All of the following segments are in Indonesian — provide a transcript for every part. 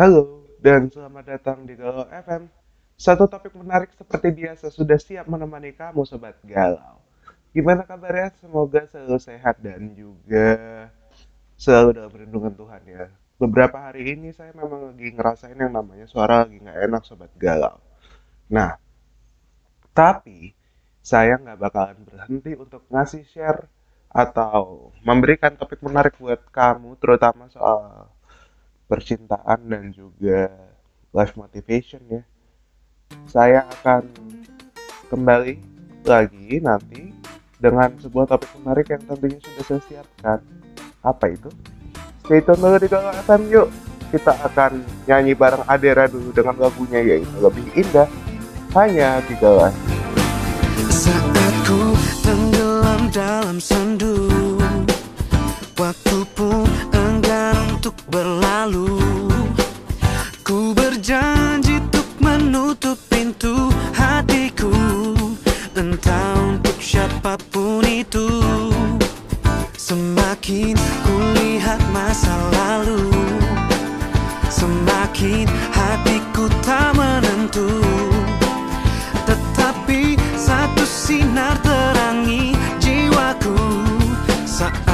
Halo, dan selamat datang di Galau FM. Satu topik menarik seperti biasa sudah siap menemani kamu Sobat Galau. Gimana kabarnya? Semoga selalu sehat dan juga selalu dalam perlindungan Tuhan ya. Beberapa hari ini saya memang lagi ngerasain yang namanya suara lagi nggak enak Sobat Galau. Nah, tapi saya nggak bakalan berhenti untuk ngasih share atau memberikan topik menarik buat kamu, terutama soal percintaan dan juga life motivation ya. Saya akan kembali lagi nanti dengan sebuah topik menarik yang tentunya sudah saya siapkan. Apa itu? Stay tune dulu di Galau FM yuk. Kita akan nyanyi bareng Adera dulu dengan lagunya yaitu Lebih Indah hanya di FM. Saat ku tenggelam dalam sendu Waktu berlalu. Ku berjanji untuk menutup pintu hatiku. Entah untuk siapa pun itu. Semakin ku lihat masa lalu Semakin hatiku tak menentu. Tetapi satu sinar terangi jiwaku. Saat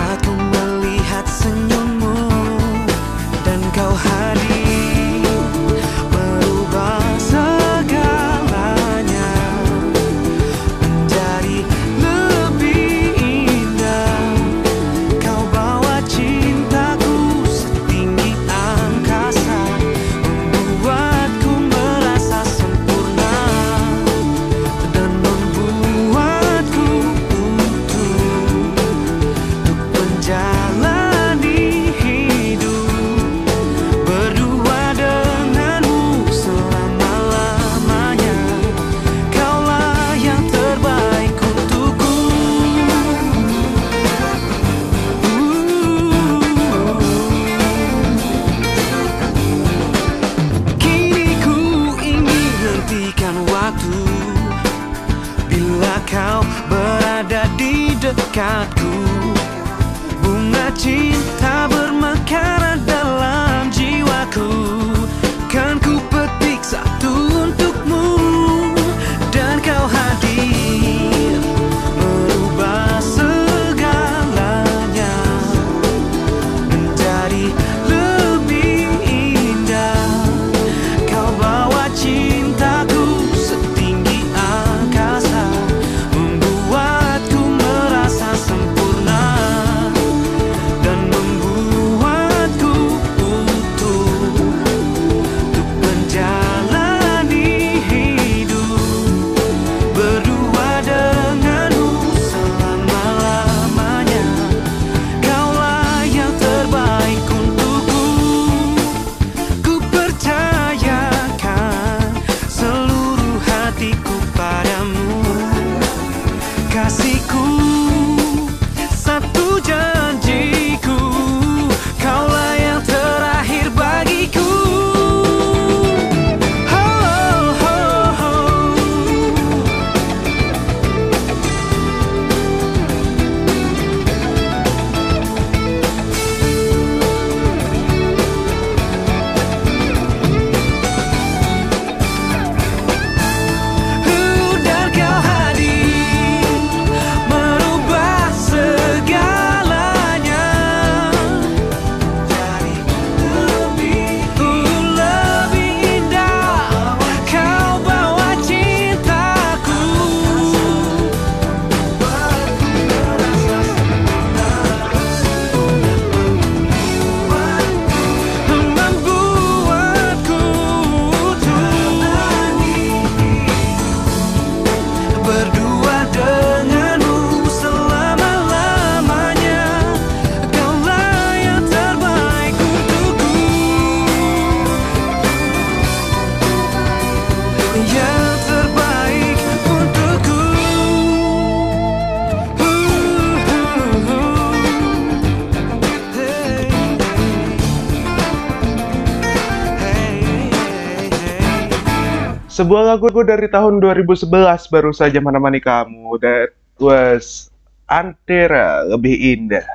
Sebuah lagu dari tahun 2011 baru saja menemani kamu. That was Antera lebih indah.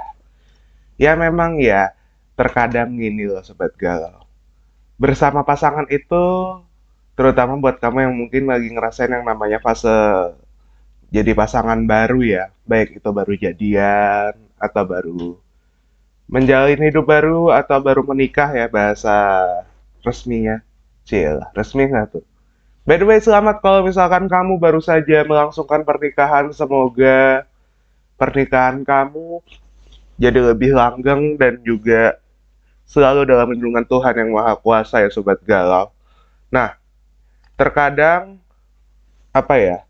Ya memang ya, terkadang gini loh Sobat Galau. bersama pasangan itu terutama buat kamu yang mungkin lagi ngerasain yang namanya fase jadi pasangan baru ya, baik itu baru jadian atau baru menjalin hidup baru atau baru menikah ya bahasa resminya. Cil, resmi nggak tuh? By the way, selamat kalau misalkan kamu baru saja melangsungkan pernikahan. Semoga pernikahan kamu jadi lebih langgeng dan juga selalu dalam lindungan Tuhan yang Maha Kuasa ya Sobat Galau. Nah, terkadang apa ya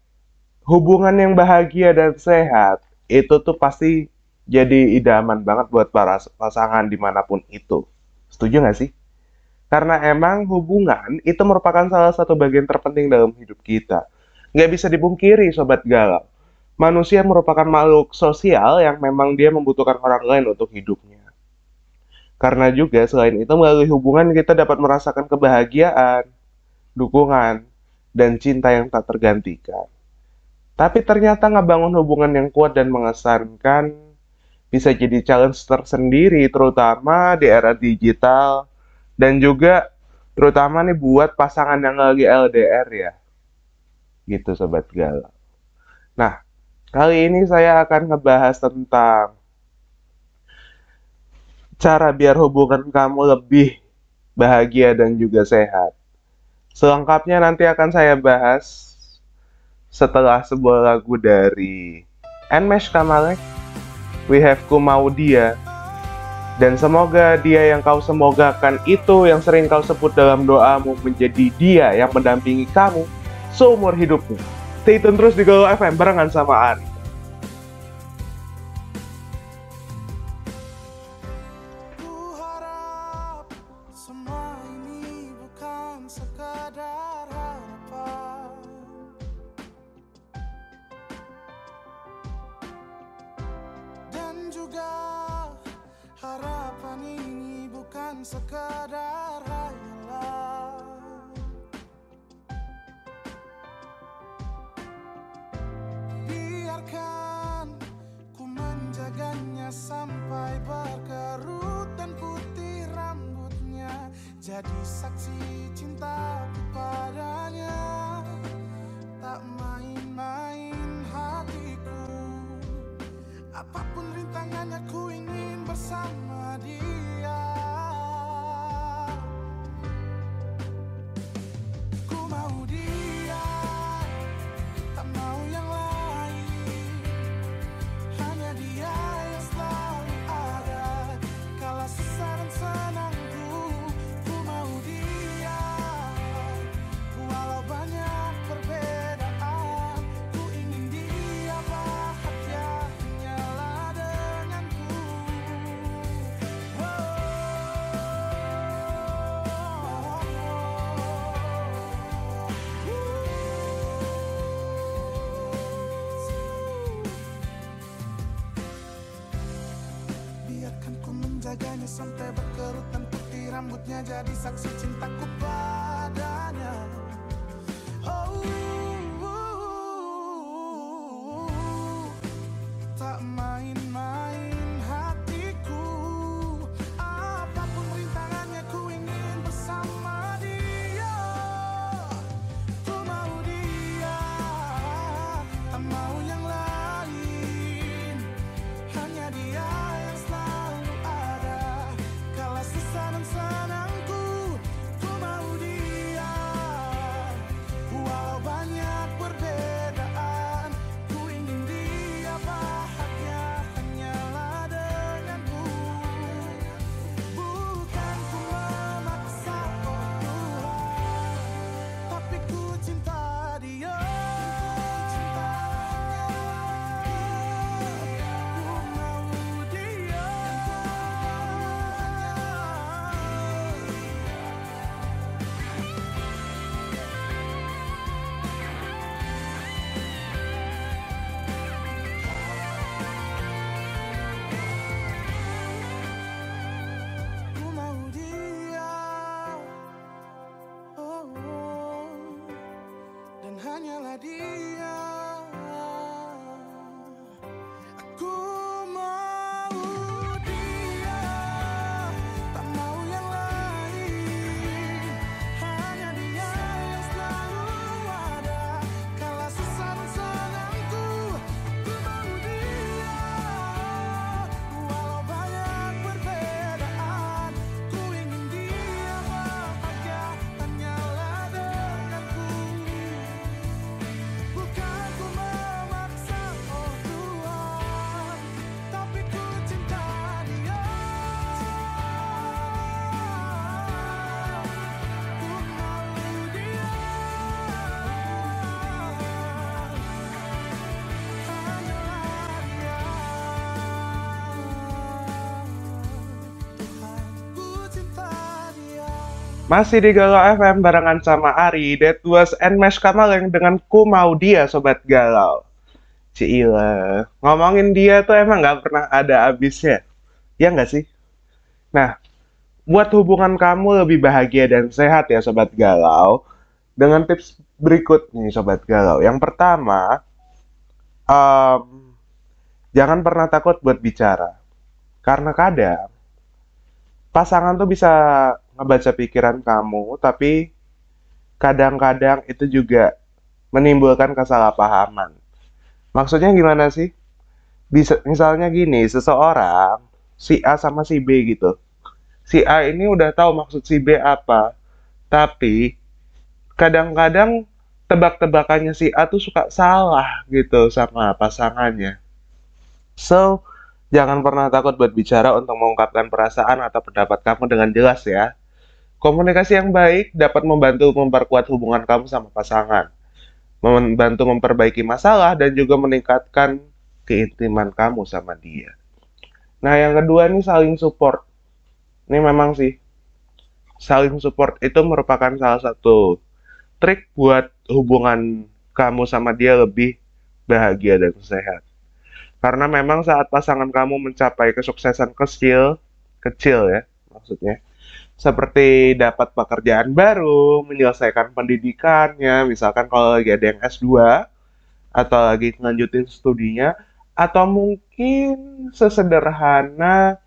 hubungan yang bahagia dan sehat itu tuh pasti jadi idaman banget buat para pasangan di mana pun itu. Setuju nggak sih? Karena emang hubungan itu merupakan salah satu bagian terpenting dalam hidup kita. Nggak bisa dipungkiri, Sobat Galau. Manusia merupakan makhluk sosial yang memang dia membutuhkan orang lain untuk hidupnya. Karena juga selain itu melalui hubungan kita dapat merasakan kebahagiaan, dukungan, dan cinta yang tak tergantikan. Tapi ternyata ngebangun hubungan yang kuat dan mengesankan bisa jadi challenge tersendiri terutama di era digital dan juga terutama nih buat pasangan yang lagi LDR ya. Gitu sobat galau. Nah, kali ini saya akan ngebahas tentang cara biar hubungan kamu lebih bahagia dan juga sehat. Selengkapnya nanti akan saya bahas setelah sebuah lagu dari Nmesh Kamalek, We Have Ku Mau Dia, dan semoga dia yang kau semogakan itu yang sering kau sebut dalam doamu menjadi dia yang mendampingi kamu seumur hidupmu. Stay tune terus di Galau FM barengan sama Ari. Saksi cintaku padanya Tak main-main hatiku. Apa pun rintangannya ku ingin bersama dia jadi saksi cintaku Maybe Masih di Galau FM barengan sama Ari, That was and Mesh Kamaleng dengan Ku Mau Dia Sobat Galau. Cila, ngomongin dia tuh emang nggak pernah ada habisnya. Ya nggak sih? Nah, buat hubungan kamu lebih bahagia dan sehat ya Sobat Galau, dengan tips berikut nih Sobat Galau. Yang pertama, em, jangan pernah takut buat bicara. Karena kadang pasangan tuh bisa ngebaca pikiran kamu, tapi kadang-kadang itu juga menimbulkan kesalahpahaman. Maksudnya gimana sih? Bisa misalnya gini, seseorang si A sama si B gitu. Si A ini udah tahu maksud si B apa, tapi kadang-kadang tebak-tebakannya si A tuh suka salah gitu sama pasangannya. So, jangan pernah takut buat bicara untuk mengungkapkan perasaan atau pendapat kamu dengan jelas ya. Komunikasi yang baik dapat membantu memperkuat hubungan kamu sama pasangan, membantu memperbaiki masalah, dan juga meningkatkan keintiman kamu sama dia. Nah, yang kedua nih saling support. Ini memang sih, saling support itu merupakan salah satu trik buat hubungan kamu sama dia lebih bahagia dan sehat. Karena memang saat pasangan kamu mencapai kesuksesan kecil, kecil ya maksudnya, seperti dapat pekerjaan baru, menyelesaikan pendidikannya, misalkan kalau lagi ada yang S2 atau lagi ngelanjutin studinya, atau mungkin sesederhana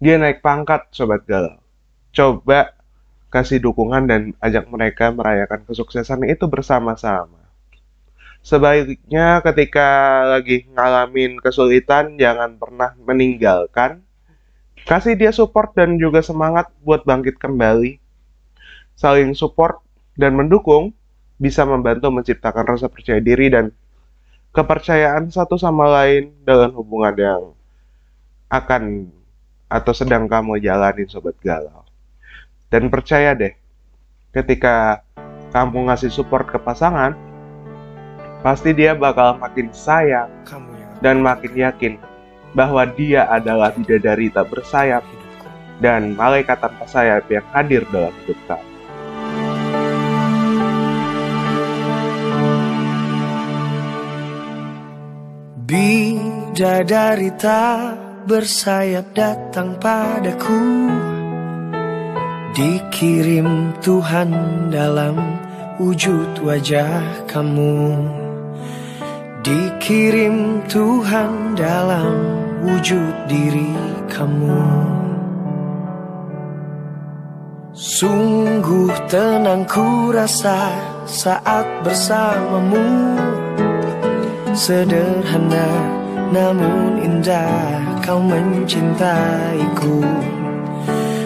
dia naik pangkat, Sobat Galau. Coba kasih dukungan dan ajak mereka merayakan kesuksesan itu bersama-sama. Sebaiknya ketika lagi ngalamin kesulitan, jangan pernah meninggalkan. Kasih dia support dan juga semangat buat bangkit kembali. Saling support dan mendukung bisa membantu menciptakan rasa percaya diri dan kepercayaan satu sama lain dalam hubungan yang akan atau sedang kamu jalanin sobat galau. Dan percaya deh, ketika kamu ngasih support ke pasangan, pasti dia bakal makin sayang dan makin yakin bahwa dia adalah bidadari tak bersayap dan malaikat tanpa sayap yang hadir dalam hidup kamu. Bidadari tak bersayap datang padaku Dikirim Tuhan dalam wujud wajah kamu Dikirim Tuhan dalam wujud diri kamu. Sungguh tenang ku rasa saat bersamamu. Sederhana namun indah kau mencintaiku.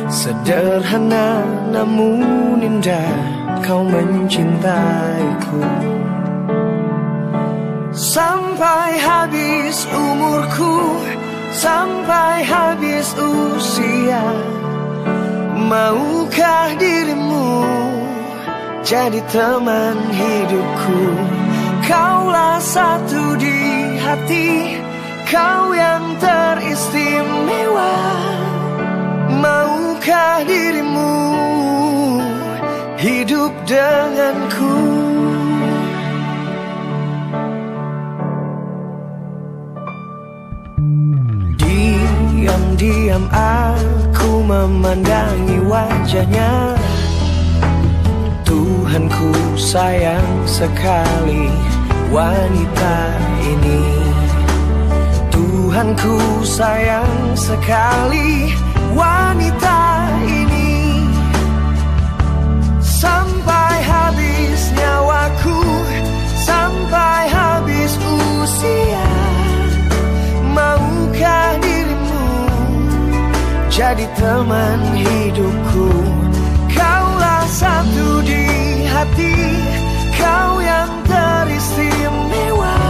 Sederhana namun indah kau mencintaiku Sampai habis umurku Sampai habis usia. Maukah dirimu jadi teman hidupku? Kaulah satu di hati Kau yang teristimewa. Maukah dirimu hidup denganku Diam-diam aku memandangi wajahnya. Tuhanku sayang sekali wanita ini. Tuhanku sayang sekali wanita jadi teman hidupku. Kaulah satu di hati Kau yang teristimewa.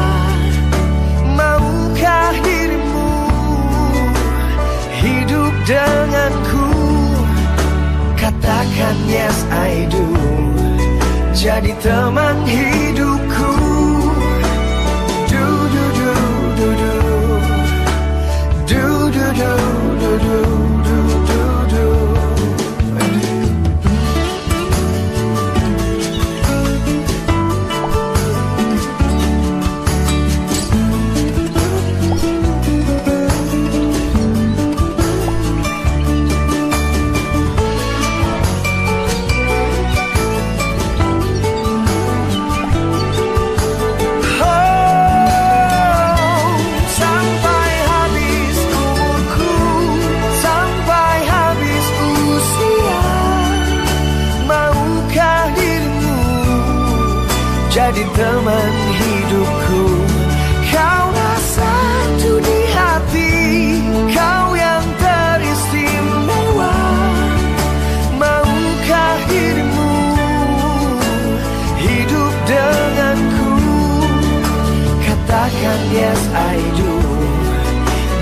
Maukah dirimu hidup denganku? Katakan yes I do. Jadi teman hidupku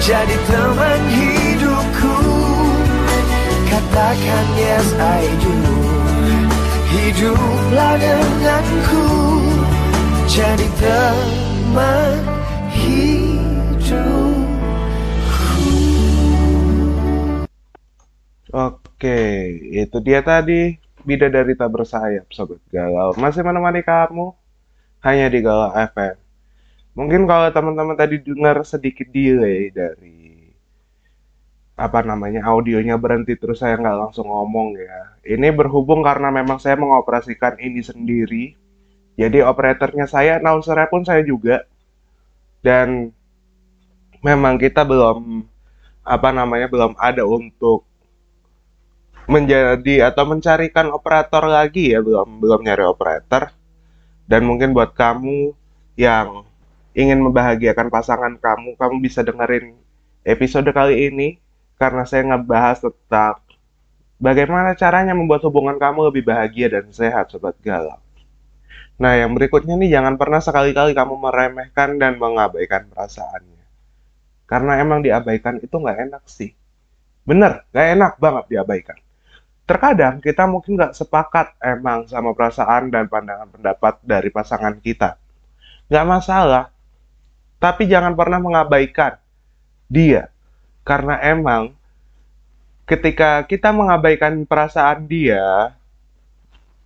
Jadi teman hidupku. Katakan yes I do. Hiduplah denganku. Jadi teman hidupku. Oke, itu dia tadi. Bidadari Tak Bersayap, Sobat. Galau. Masih menemani kamu? Hanya di Galau FM. Mungkin kalau teman-teman tadi dengar sedikit delay dari apa namanya audionya berhenti terus saya nggak langsung ngomong ya. Ini berhubung karena memang saya mengoperasikan ini sendiri. Jadi operatornya saya, announcernya pun saya juga. Dan memang kita belum apa namanya belum ada untuk menjadi atau mencarikan operator lagi ya belum belum nyari operator dan mungkin buat kamu yang ingin membahagiakan pasangan kamu kamu bisa dengerin episode kali ini karena saya ngebahas tentang bagaimana caranya membuat hubungan kamu lebih bahagia dan sehat sobat galau nah yang berikutnya nih jangan pernah sekali-kali kamu meremehkan dan mengabaikan perasaannya. Karena emang diabaikan itu nggak enak sih. Bener nggak enak banget diabaikan. Terkadang kita mungkin nggak sepakat emang sama perasaan dan pandangan pendapat dari pasangan kita. Nggak masalah, tapi jangan pernah mengabaikan dia. Karena emang ketika kita mengabaikan perasaan dia,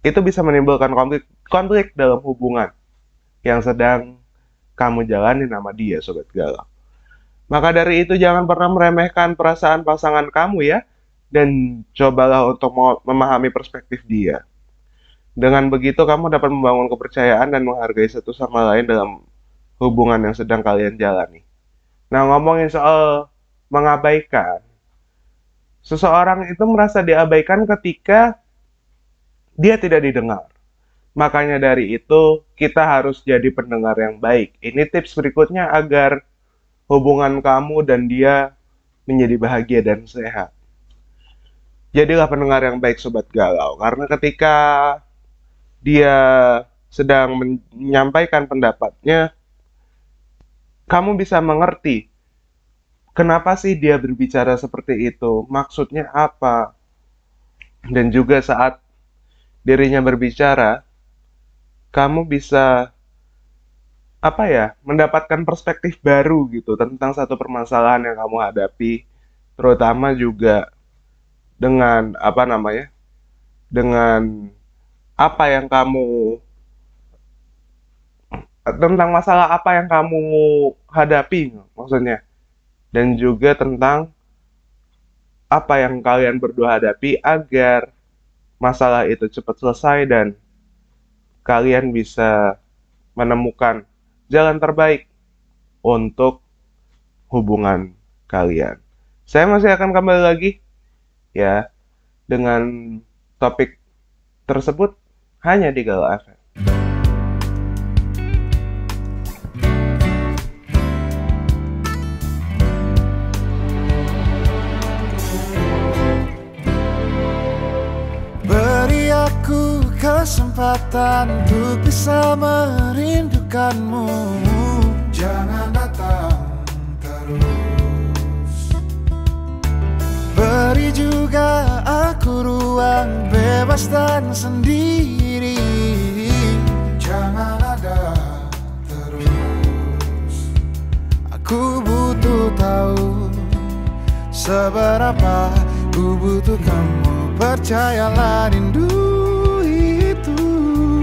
itu bisa menimbulkan konflik, konflik dalam hubungan yang sedang kamu jalani nama dia, Sobat Galau. Maka dari itu jangan pernah meremehkan perasaan pasangan kamu ya, dan cobalah untuk memahami perspektif dia. Dengan begitu kamu dapat membangun kepercayaan dan menghargai satu sama lain dalam hubungan yang sedang kalian jalani. Nah, ngomongin soal mengabaikan, seseorang itu merasa diabaikan ketika dia tidak didengar. Makanya dari itu, kita harus jadi pendengar yang baik. Ini tips berikutnya agar hubungan kamu dan dia menjadi bahagia dan sehat jadilah pendengar yang baik sobat galau karena ketika dia sedang menyampaikan pendapatnya kamu bisa mengerti kenapa sih dia berbicara seperti itu maksudnya apa. Dan juga saat dirinya berbicara kamu bisa apa ya mendapatkan perspektif baru gitu tentang satu permasalahan yang kamu hadapi terutama juga dengan apa namanya dengan apa yang kamu tentang masalah apa yang kamu hadapi maksudnya dan juga tentang apa yang kalian berdua hadapi agar masalah itu cepat selesai dan kalian bisa menemukan jalan terbaik untuk hubungan kalian. Saya masih akan kembali lagi ya dengan topik tersebut hanya di Galau FM. Kesempatan untuk bisa merindukanmu. Jangan datang Beri juga aku ruang bebas dan sendiri. Jangan ada terus. Aku butuh tahu Seberapa ku butuh kamu. Percayalah rindu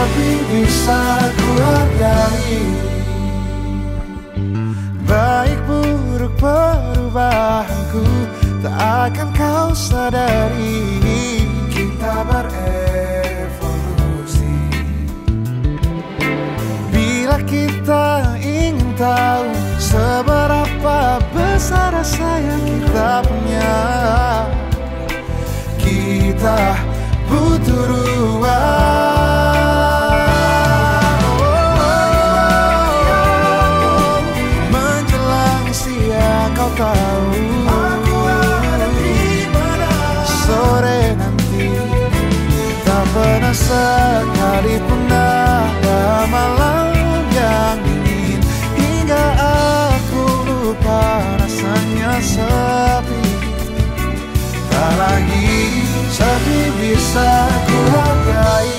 sepi bisa ku hargai. Baik buruk perubahanku Tak akan kau sadari. Kita berevolusi. Bila kita ingin tahu Seberapa besar rasa yang kita punya Kita sepi bisa ku hargai.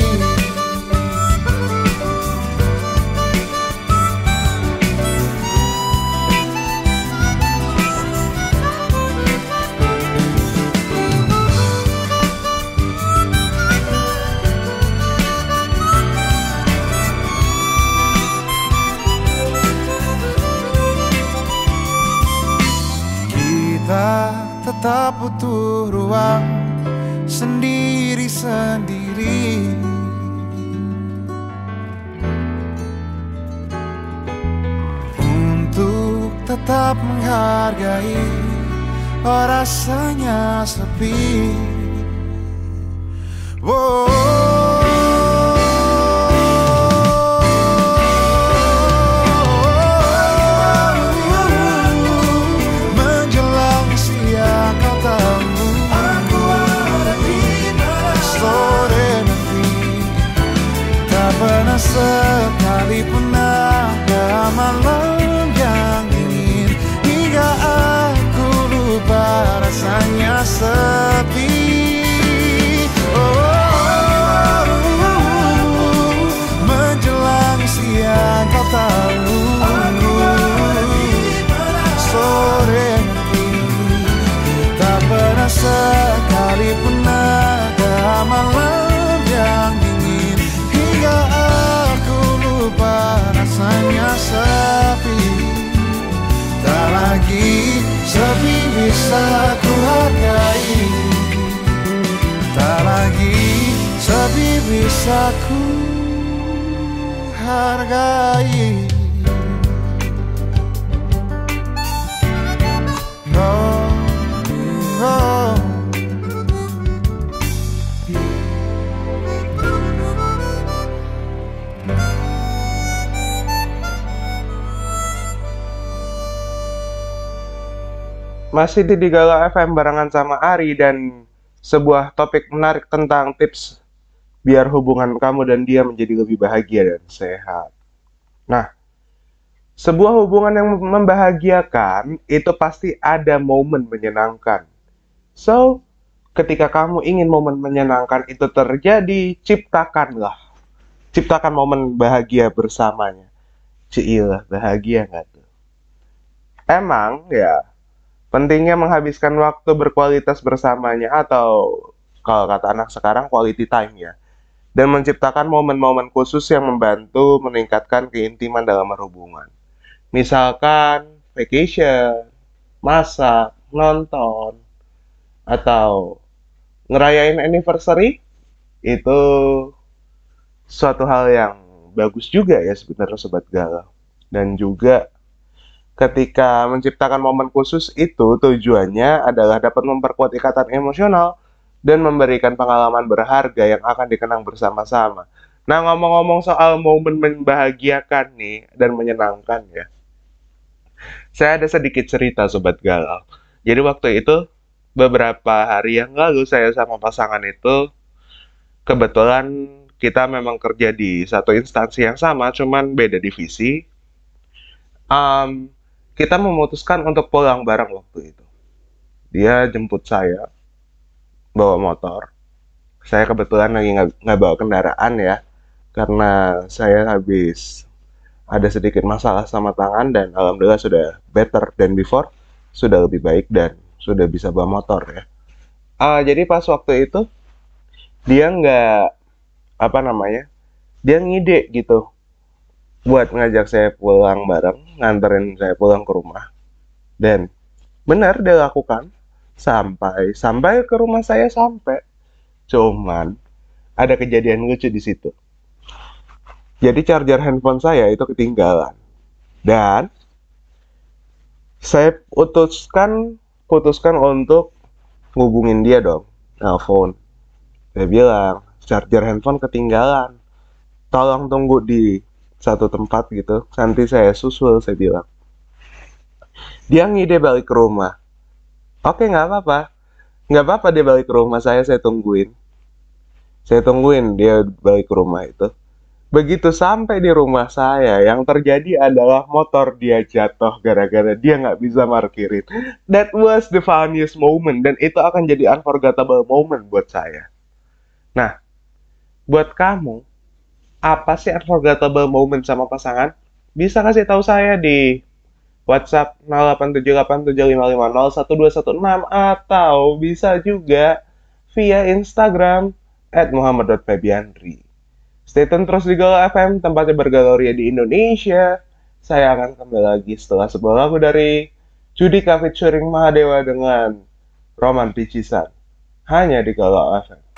Tetap butuh ruang sendiri-sendiri Untuk tetap menghargai rasanya sepi. Menjelang bisa ku hargai. Tak lagi sepi bisa ku hargai Masih di Digala FM barengan sama Ari dan sebuah topik menarik tentang tips biar hubungan kamu dan dia menjadi lebih bahagia dan sehat. Nah, sebuah hubungan yang membahagiakan itu pasti ada momen menyenangkan. So, ketika kamu ingin momen menyenangkan itu terjadi, ciptakanlah. Ciptakan momen bahagia bersamanya. Ciilah, bahagia nggak tuh? Emang ya, pentingnya menghabiskan waktu berkualitas bersamanya atau kalau kata anak sekarang quality time ya. Dan menciptakan momen-momen khusus yang membantu meningkatkan keintiman dalam berhubungan. Misalkan vacation, masak, nonton, atau ngerayain anniversary itu suatu hal yang bagus juga ya sebenarnya sobat galau. Dan juga ketika menciptakan momen khusus itu tujuannya adalah dapat memperkuat ikatan emosional dan memberikan pengalaman berharga yang akan dikenang bersama-sama. Nah, ngomong-ngomong soal momen membahagiakan nih dan menyenangkan ya. Saya ada sedikit cerita sobat galau. Jadi waktu itu beberapa hari yang lalu saya sama pasangan itu kebetulan kita memang kerja di satu instansi yang sama, cuman beda divisi. Em, kita memutuskan untuk pulang bareng waktu itu. Dia jemput saya bawa motor. Saya kebetulan lagi nggak bawa kendaraan ya, karena saya habis ada sedikit masalah sama tangan dan alhamdulillah sudah better than before, sudah lebih baik dan sudah bisa bawa motor ya. Ah, jadi pas waktu itu dia nggak apa namanya dia ngide gitu buat ngajak saya pulang bareng, nganterin saya pulang ke rumah. Dan benar dia lakukan sampai sampai ke rumah saya sampai. Cuman ada kejadian lucu di situ. Jadi charger handphone saya itu ketinggalan. Dan saya putuskan putuskan untuk ngubungin dia dong, telepon. Saya bilang, charger handphone ketinggalan. Tolong tunggu di satu tempat gitu. Nanti saya susul, saya bilang. Dia ngide balik ke rumah. Oke, nggak apa-apa. Nggak apa-apa dia balik ke rumah saya, saya tungguin. Saya tungguin dia balik ke rumah itu. Begitu sampai di rumah saya, yang terjadi adalah motor dia jatuh gara-gara dia nggak bisa parkirin. That was the funniest moment, dan itu akan jadi unforgettable moment buat saya. Nah, buat kamu, apa sih unforgettable moment sama pasangan? Bisa kasih tahu saya di WhatsApp 087875501216 atau bisa juga via Instagram at. Stay tune terus di Galau FM, tempatnya bergaloria di Indonesia. Saya akan kembali lagi setelah sebuah lagu dari Judika featuring Mahadewa dengan Roman Picisan. Hanya di Galau FM.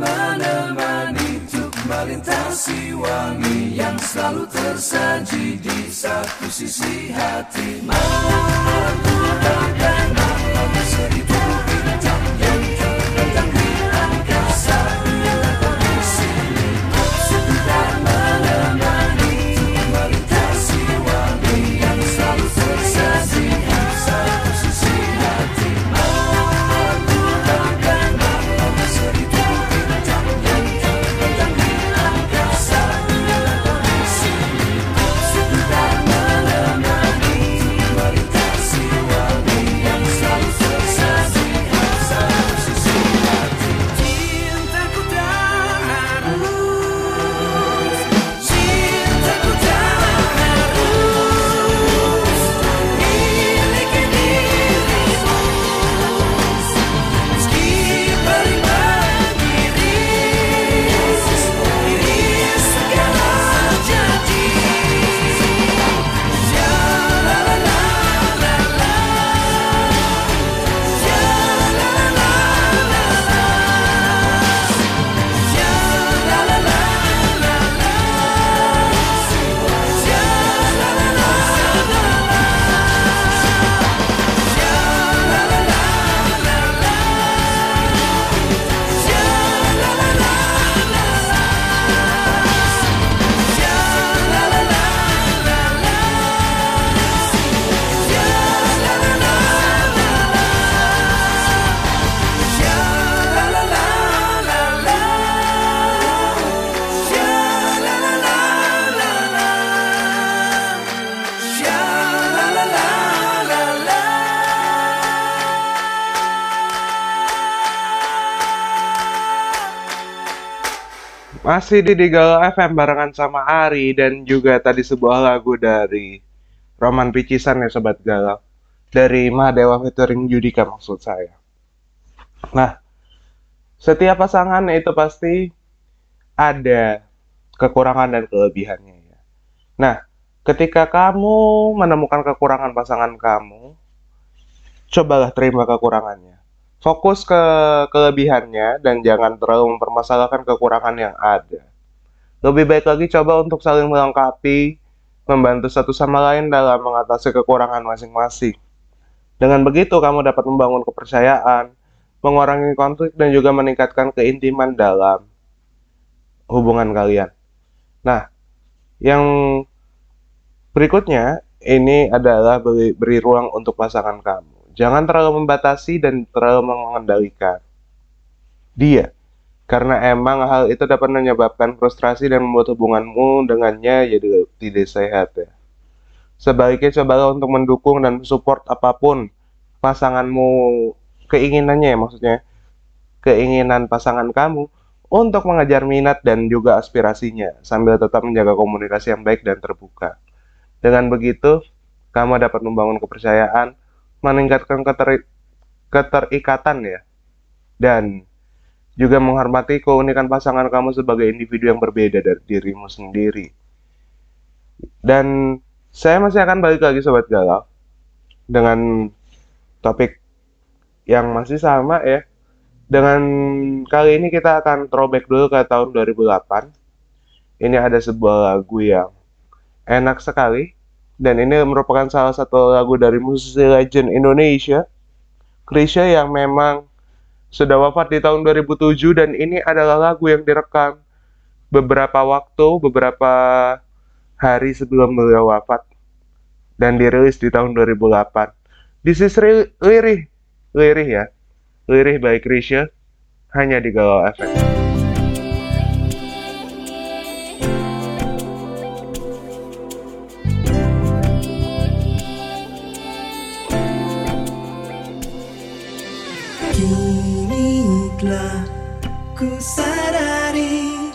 Menemani, untuk melintasi wangi yang selalu tersaji di satu sisi hati. Malam-malamku bagai malam seribu Masih di Digalau FM barengan sama Ari dan juga tadi sebuah lagu dari Roman Picisan ya Sobat Galau. Dari Mahadewa featuring Judika maksud saya. Nah, setiap pasangan itu pasti ada kekurangan dan kelebihannya ya. Nah, ketika kamu menemukan kekurangan pasangan kamu, cobalah terima kekurangannya. Fokus ke kelebihannya dan jangan terlalu mempermasalahkan kekurangan yang ada. Lebih baik lagi coba untuk saling melengkapi, membantu satu sama lain dalam mengatasi kekurangan masing-masing. Dengan begitu, kamu dapat membangun kepercayaan, mengurangi konflik, dan juga meningkatkan keintiman dalam hubungan kalian. Nah, yang berikutnya ini adalah beri, beri ruang untuk pasangan kamu. Jangan terlalu membatasi dan terlalu mengendalikan dia. Karena emang hal itu dapat menyebabkan frustrasi dan membuat hubunganmu dengannya jadi tidak sehat ya. Sebaliknya cobalah untuk mendukung dan support apa pun pasanganmu keinginannya ya maksudnya keinginan pasangan kamu untuk mengejar minat dan juga aspirasinya sambil tetap menjaga komunikasi yang baik dan terbuka. Dengan begitu, kamu dapat membangun kepercayaan meningkatkan keter keterikatan ya dan juga menghormati keunikan pasangan kamu sebagai individu yang berbeda dari dirimu sendiri. Dan saya masih akan balik lagi sobat galau dengan topik yang masih sama ya. Dengan kali ini kita akan throwback dulu ke tahun 2008. Ini ada sebuah lagu yang enak sekali dan ini merupakan salah satu lagu dari musisi legend Indonesia, Krisya yang memang sudah wafat di tahun 2007 dan ini adalah lagu yang direkam beberapa waktu, beberapa hari sebelum beliau wafat dan dirilis di tahun 2008. This is lirih, lirih ya, lirih by Krisya hanya di Galau FM. dari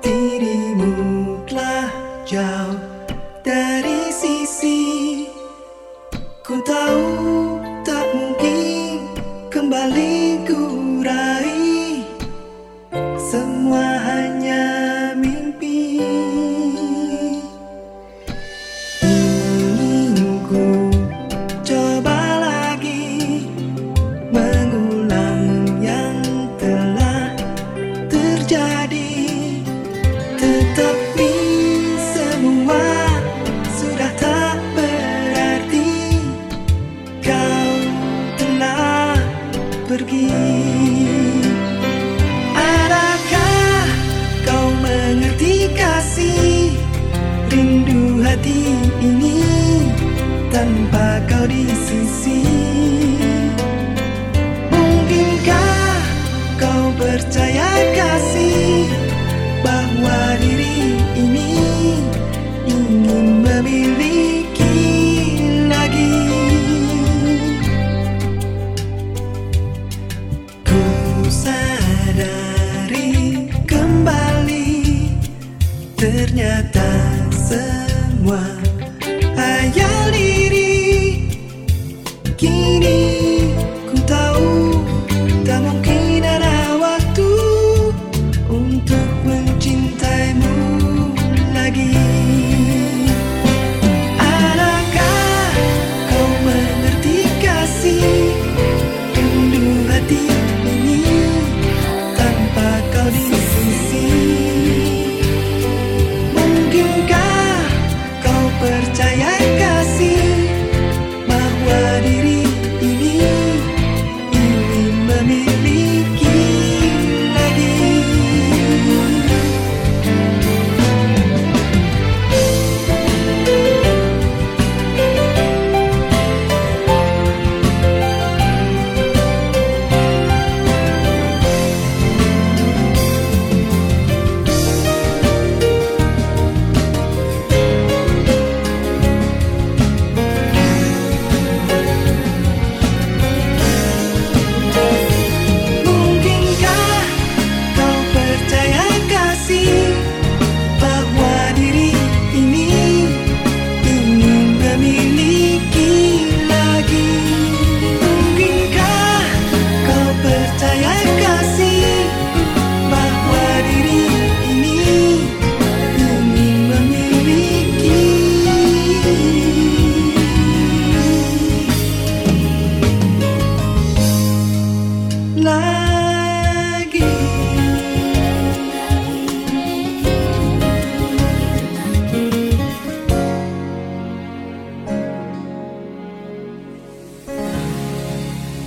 dirimu telah jauh.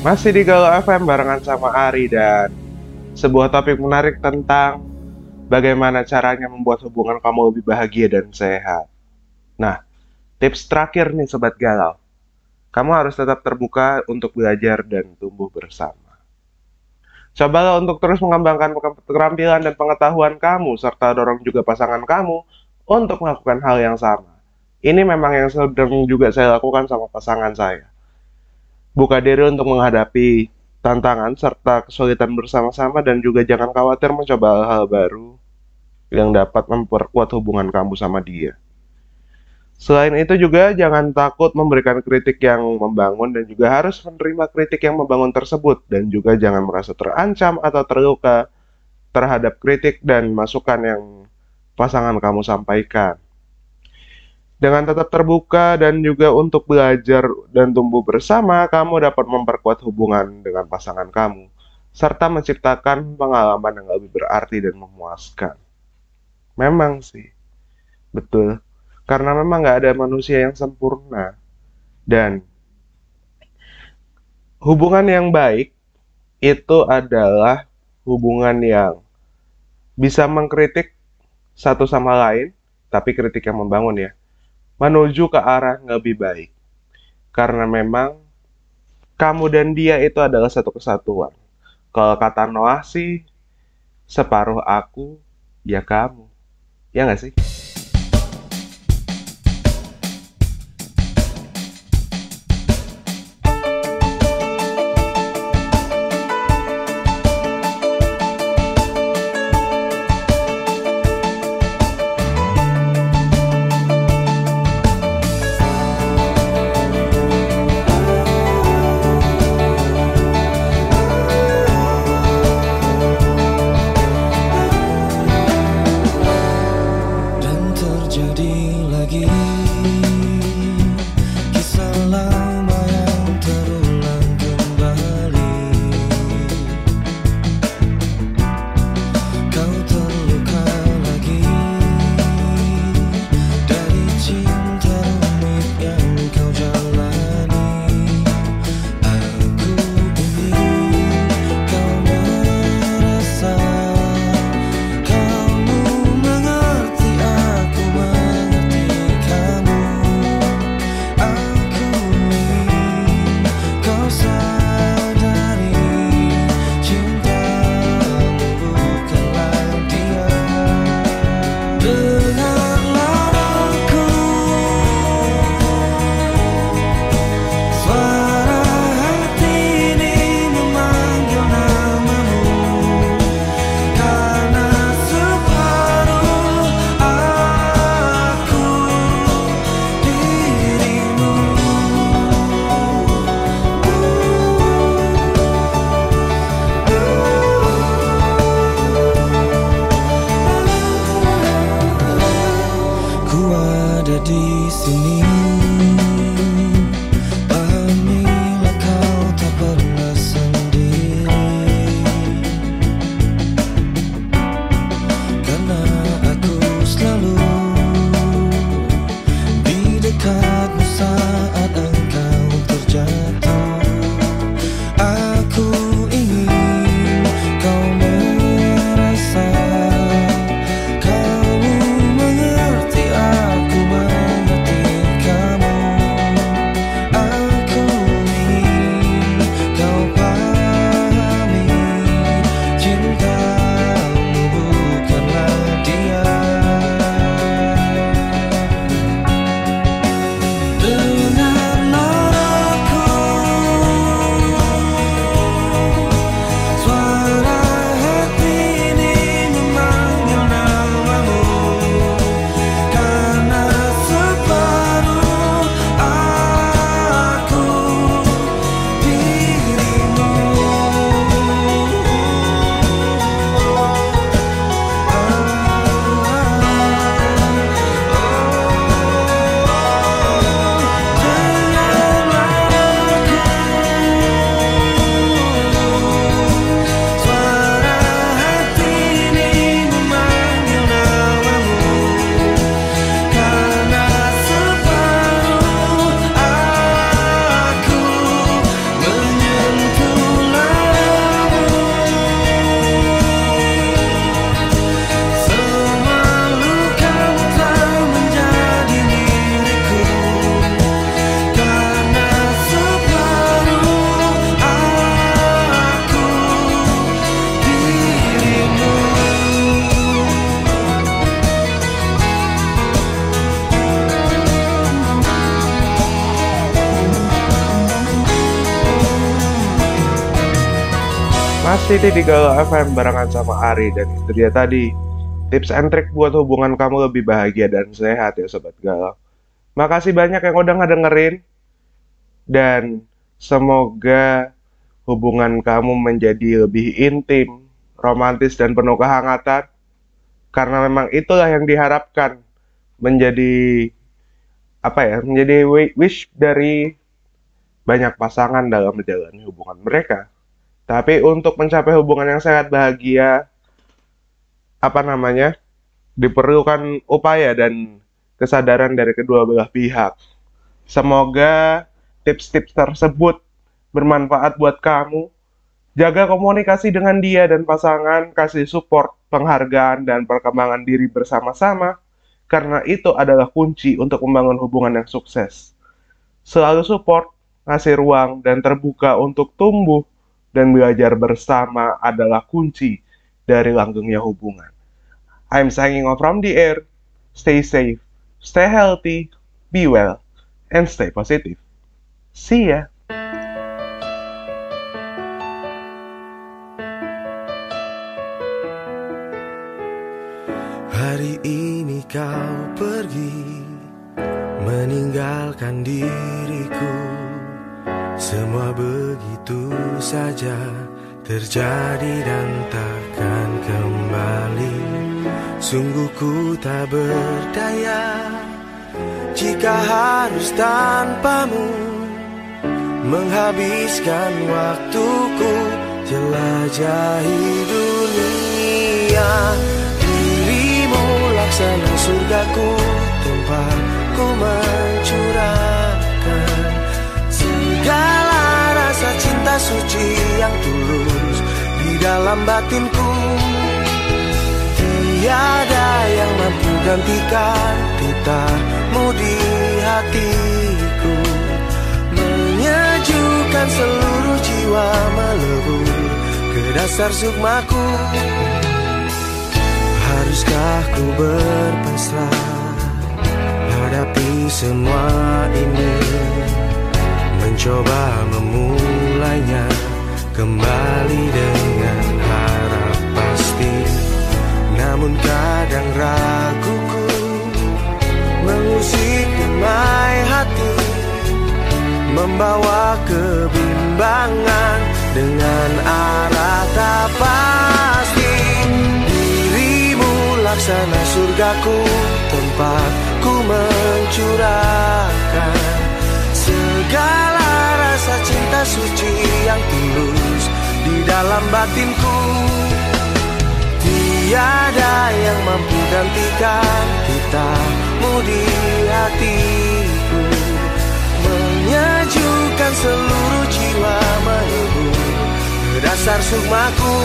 Masih di Galau FM barengan sama Ari dan sebuah topik menarik tentang bagaimana caranya membuat hubungan kamu lebih bahagia dan sehat. Nah, tips terakhir nih Sobat Galau. Kamu harus tetap terbuka untuk belajar dan tumbuh bersama. Cobalah untuk terus mengembangkan keterampilan dan pengetahuan kamu, serta dorong juga pasangan kamu untuk melakukan hal yang sama. Ini memang yang sedang juga saya lakukan sama pasangan saya. Buka diri untuk menghadapi tantangan serta kesulitan bersama-sama dan juga jangan khawatir mencoba hal-hal baru yang dapat memperkuat hubungan kamu sama dia. Selain itu juga jangan takut memberikan kritik yang membangun dan juga harus menerima kritik yang membangun tersebut dan juga jangan merasa terancam atau terluka terhadap kritik dan masukan yang pasangan kamu sampaikan. Dengan tetap terbuka dan juga untuk belajar dan tumbuh bersama, kamu dapat memperkuat hubungan dengan pasangan kamu serta menciptakan pengalaman yang lebih berarti dan memuaskan. Memang sih, betul. Karena memang nggak ada manusia yang sempurna. Dan hubungan yang baik itu adalah hubungan yang bisa mengkritik satu sama lain tapi kritik yang membangun ya menuju ke arah yang lebih baik. Karena memang kamu dan dia itu adalah satu kesatuan. Kalau kata Noah sih separuh aku ya kamu. Ya nggak sih City di Galau FM barengan sama Ari dan itu dia tadi tips and trick buat hubungan kamu lebih bahagia dan sehat ya sobat galau. Makasih banyak yang udah ngedengerin dan semoga hubungan kamu menjadi lebih intim, romantis dan penuh kehangatan karena memang itulah yang diharapkan menjadi apa ya menjadi wish dari banyak pasangan dalam menjalani hubungan mereka. Tapi untuk mencapai hubungan yang sehat bahagia, apa namanya, diperlukan upaya dan kesadaran dari kedua belah pihak. Semoga tips-tips tersebut bermanfaat buat kamu. Jaga komunikasi dengan dia dan pasangan, kasih support, penghargaan, dan perkembangan diri bersama-sama, karena itu adalah kunci untuk membangun hubungan yang sukses. Selalu support, ngasih ruang, dan terbuka untuk tumbuh dan belajar bersama adalah kunci dari langgengnya hubungan. I'm signing off from the air. Stay safe, stay healthy, be well, and stay positive. See ya. Hari ini kau pergi Meninggalkan diriku Semua begitu saja Terjadi dan takkan kembali. Sungguh ku tak berdaya Jika harus tanpamu. Menghabiskan waktuku Jelajahi dunia. Dirimu laksana surgaku Tempat ku suci yang tulus Di dalam batinku. Tiada yang mampu gantikan Titamu di hatiku. Menyejukkan seluruh jiwa melebur Ke dasar sukmaku. Haruskah ku berpasrah Hadapi semua ini? Mencoba memulainya Kembali dengan harap pasti. Namun kadang raguku Mengusik damai hati Membawa kebimbangan Dengan arah tak pasti. Dirimu laksana surgaku Tempat ku mencurahkan Segala rasa cinta suci yang tulus Di dalam batinku. Tiada yang mampu gantikan Kitamu di hatiku. Menyejukkan seluruh jiwa melebur Ke dasar sukmaku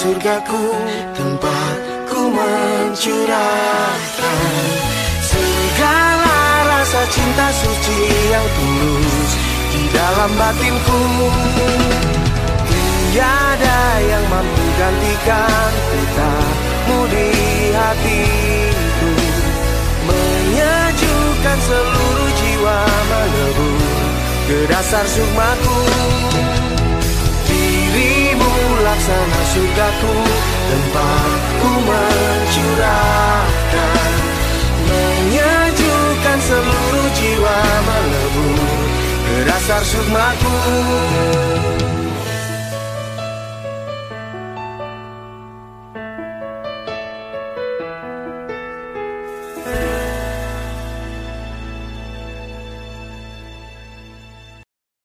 surgaku Tempat ku mencurahkan. Segala rasa cinta suci yang tulus Di dalam batinku. Tiada yang mampu gantikan Kitamu di hatiku. Menyejukkan seluruh jiwa melebur Ke dasar sukmaku Laksana surgaku Tempat ku mencurahkan. Menyejukkan seluruh jiwa melebur Ke dasar sukmaku